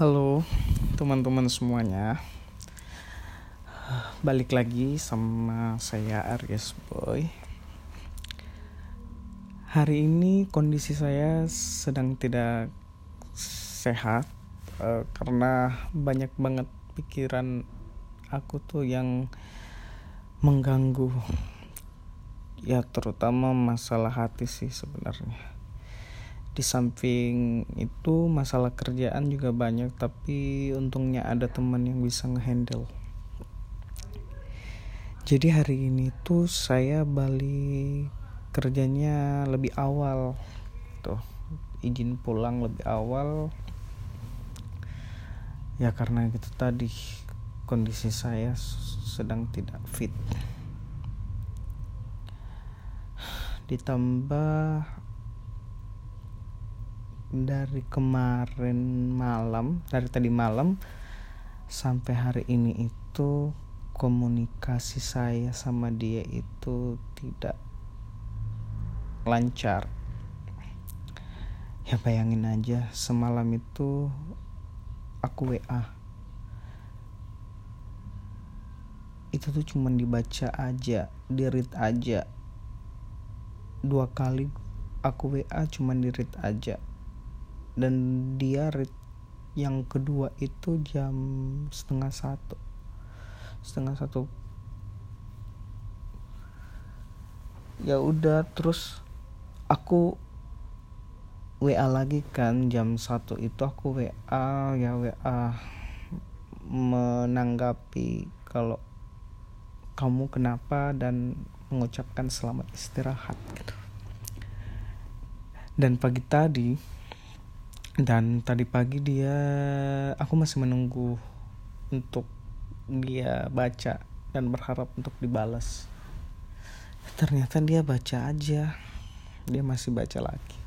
Halo teman-teman semuanya. Balik lagi sama saya Aries Boy. Hari ini kondisi saya sedang tidak sehat uh, Karena banyak banget pikiran aku tuh yang mengganggu. Ya terutama masalah hati sih sebenarnya di samping itu masalah kerjaan juga banyak tapi untungnya ada teman yang bisa ngehandle. Jadi hari ini tuh saya balik kerjanya lebih awal. Tuh izin pulang lebih awal. Ya karena gitu tadi kondisi saya sedang tidak fit. Ditambah dari kemarin malam dari tadi malam sampai hari ini itu komunikasi saya sama dia itu tidak lancar. Ya bayangin aja semalam itu aku WA itu tuh cuman dibaca aja di read aja. Dua kali aku WA cuman di read aja dan dia read yang kedua itu jam setengah satu. Setengah satu. Ya udah terus aku WA lagi kan jam satu itu aku WA ya WA menanggapi kalau kamu kenapa dan mengucapkan selamat istirahat gitu. Dan pagi tadi dan tadi pagi dia aku masih menunggu untuk dia baca dan berharap untuk dibalas ternyata dia baca aja. Dia masih baca lagi.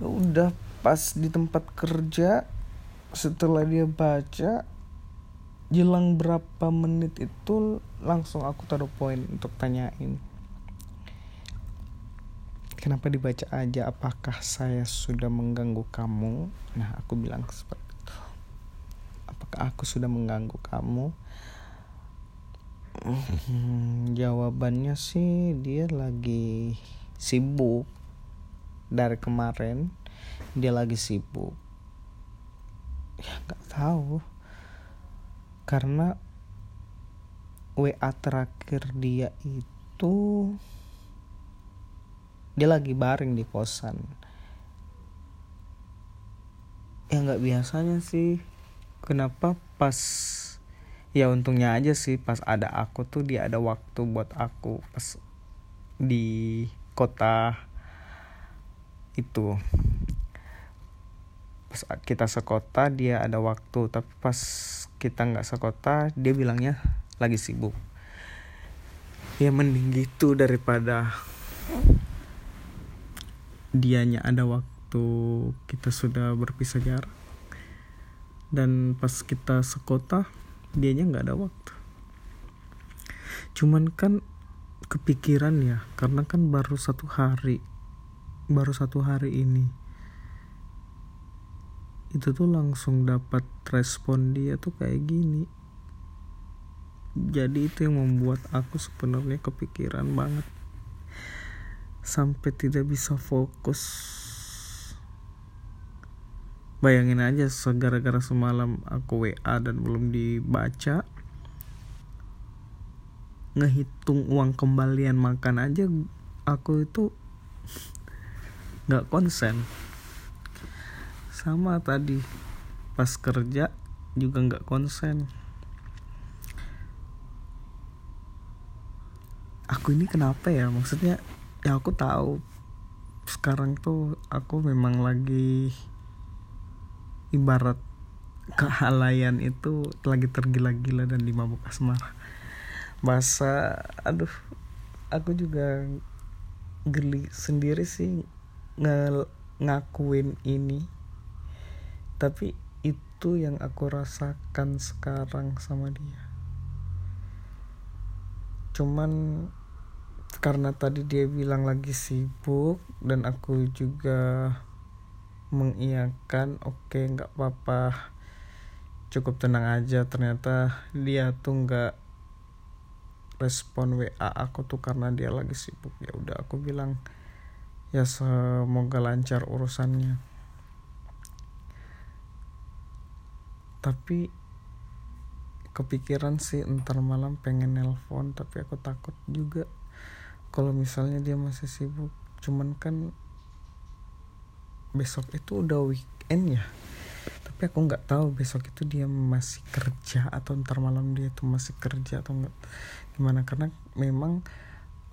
Ya udah pas di tempat kerja setelah dia baca jelang berapa menit itu langsung aku taruh poin untuk tanyain kenapa dibaca aja? Apakah saya sudah mengganggu kamu? Nah aku bilang seperti itu. Apakah aku sudah mengganggu kamu? Hmm, jawabannya sih dia lagi sibuk dari kemarin. Dia lagi sibuk. Ya nggak tahu. Karena WA terakhir dia itu dia lagi baring di kosan. Ya nggak biasanya sih. Kenapa pas ya untungnya aja sih pas ada aku tuh dia ada waktu buat aku pas di kota itu. Pas kita sekota dia ada waktu tapi pas kita nggak sekota dia bilangnya lagi sibuk. Ya mending gitu daripada dianya ada waktu kita sudah berpisah jarak. Dan pas kita sekota dianya nggak ada waktu. Cuman kan kepikiran ya karena kan baru satu hari baru satu hari ini. Itu tuh langsung dapat respon dia tuh kayak gini. Jadi itu yang membuat aku sebenarnya kepikiran banget sampai tidak bisa fokus. Bayangin aja segara-gara semalam aku WA dan belum dibaca. Ngehitung uang kembalian makan aja aku itu nggak konsen. Sama tadi pas kerja juga nggak konsen. Aku ini kenapa ya? Maksudnya ya aku tahu. Sekarang tuh aku memang lagi ibarat kehalayan itu lagi tergila-gila dan dimabuk asmara. Masa aduh aku juga geli sendiri sih nge ngakuin ini. Tapi itu yang aku rasakan sekarang sama dia. Cuman karena tadi dia bilang lagi sibuk dan aku juga mengiyakan oke okay, nggak apa-apa. Cukup tenang aja. Ternyata dia tuh nggak respon WA aku tuh karena dia lagi sibuk. Ya udah aku bilang ya semoga lancar urusannya. Tapi kepikiran sih ntar malam pengen nelpon tapi aku takut juga kalau misalnya dia masih sibuk cuman kan besok itu udah weekend ya. Tapi aku nggak tahu besok itu dia masih kerja atau ntar malam dia tuh masih kerja atau enggak gimana. Karena memang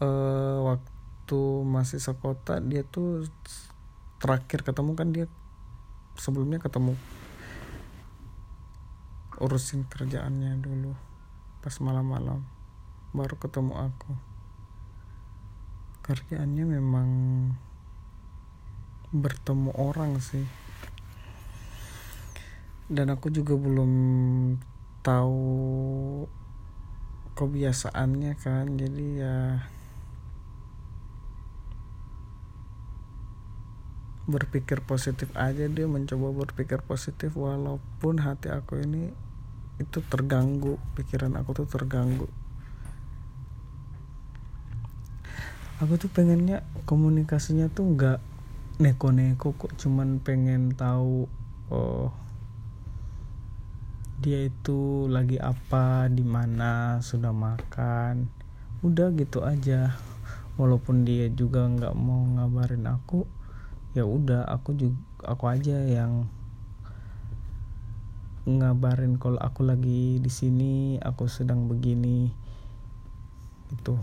uh, waktu masih sekota dia tuh terakhir ketemu kan dia sebelumnya ketemu. Urusin kerjaannya dulu pas malam-malam baru ketemu aku kerjaannya memang bertemu orang sih. Dan aku juga belum tahu kebiasaannya kan jadi ya berpikir positif aja dia mencoba berpikir positif walaupun hati aku ini itu terganggu pikiran aku tuh terganggu aku tuh pengennya komunikasinya tuh nggak neko-neko kok cuman pengen tahu oh dia itu lagi apa di mana sudah makan. Udah gitu aja. Walaupun dia juga nggak mau ngabarin aku ya udah aku juga aku aja yang ngabarin kalau aku lagi di sini aku sedang begini itu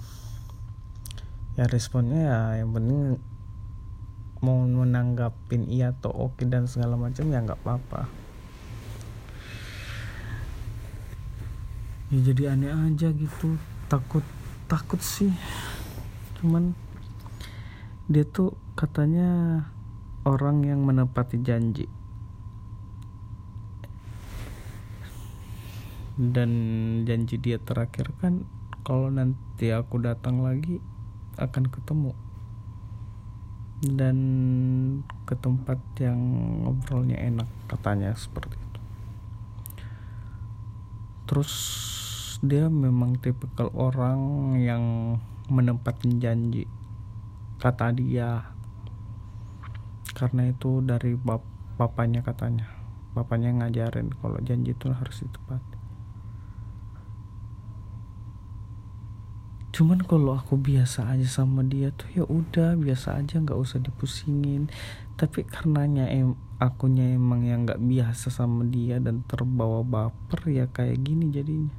ya responnya ya yang penting mau menanggapin iya atau oke dan segala macam ya nggak apa-apa. Ya jadi aneh aja gitu. Takut takut sih. Cuman dia tuh katanya orang yang menepati janji. Dan janji dia terakhir kan kalau nanti aku datang lagi akan ketemu. Dan ke tempat yang ngobrolnya enak katanya seperti itu. Terus dia memang tipikal orang yang menempatkan janji kata dia. Karena itu dari bap bapaknya katanya. Bapaknya ngajarin kalau janji itu harus ditepati cuman kalau aku biasa aja sama dia tuh ya udah biasa aja nggak usah dipusingin. Tapi karenanya em akunya emang yang nggak biasa sama dia dan terbawa baper ya kayak gini jadinya.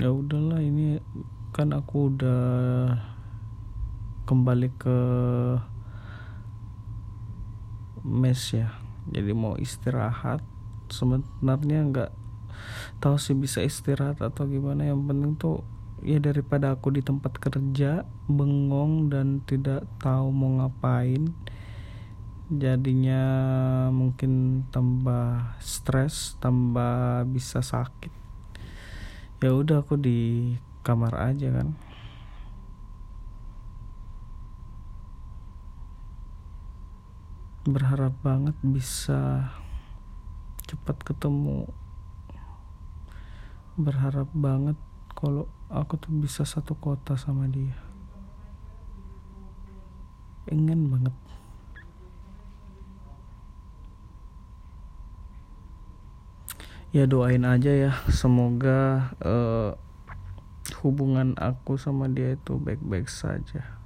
Ya udahlah ini kan aku udah kembali ke mes ya. Jadi mau istirahat sebenarnya nggak tahu sih bisa istirahat atau gimana. Yang penting tuh ya daripada aku di tempat kerja bengong dan tidak tahu mau ngapain jadinya mungkin tambah stres tambah bisa sakit. Ya udah aku di kamar aja kan. Berharap banget bisa cepat ketemu. Berharap banget kalau aku tuh bisa satu kota sama dia. Pengen banget. Ya doain aja ya. Semoga uh, hubungan aku sama dia itu baik-baik saja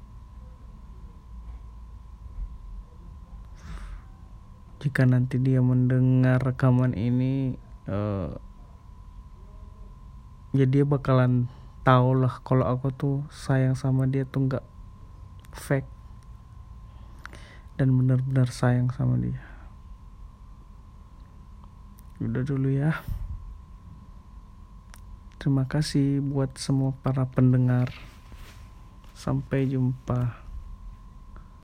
jika nanti dia mendengar rekaman ini uh, ya dia bakalan tau lah kalau aku tuh sayang sama dia tuh nggak fake dan benar-benar sayang sama dia. Udah dulu ya. Terima kasih buat semua para pendengar. Sampai jumpa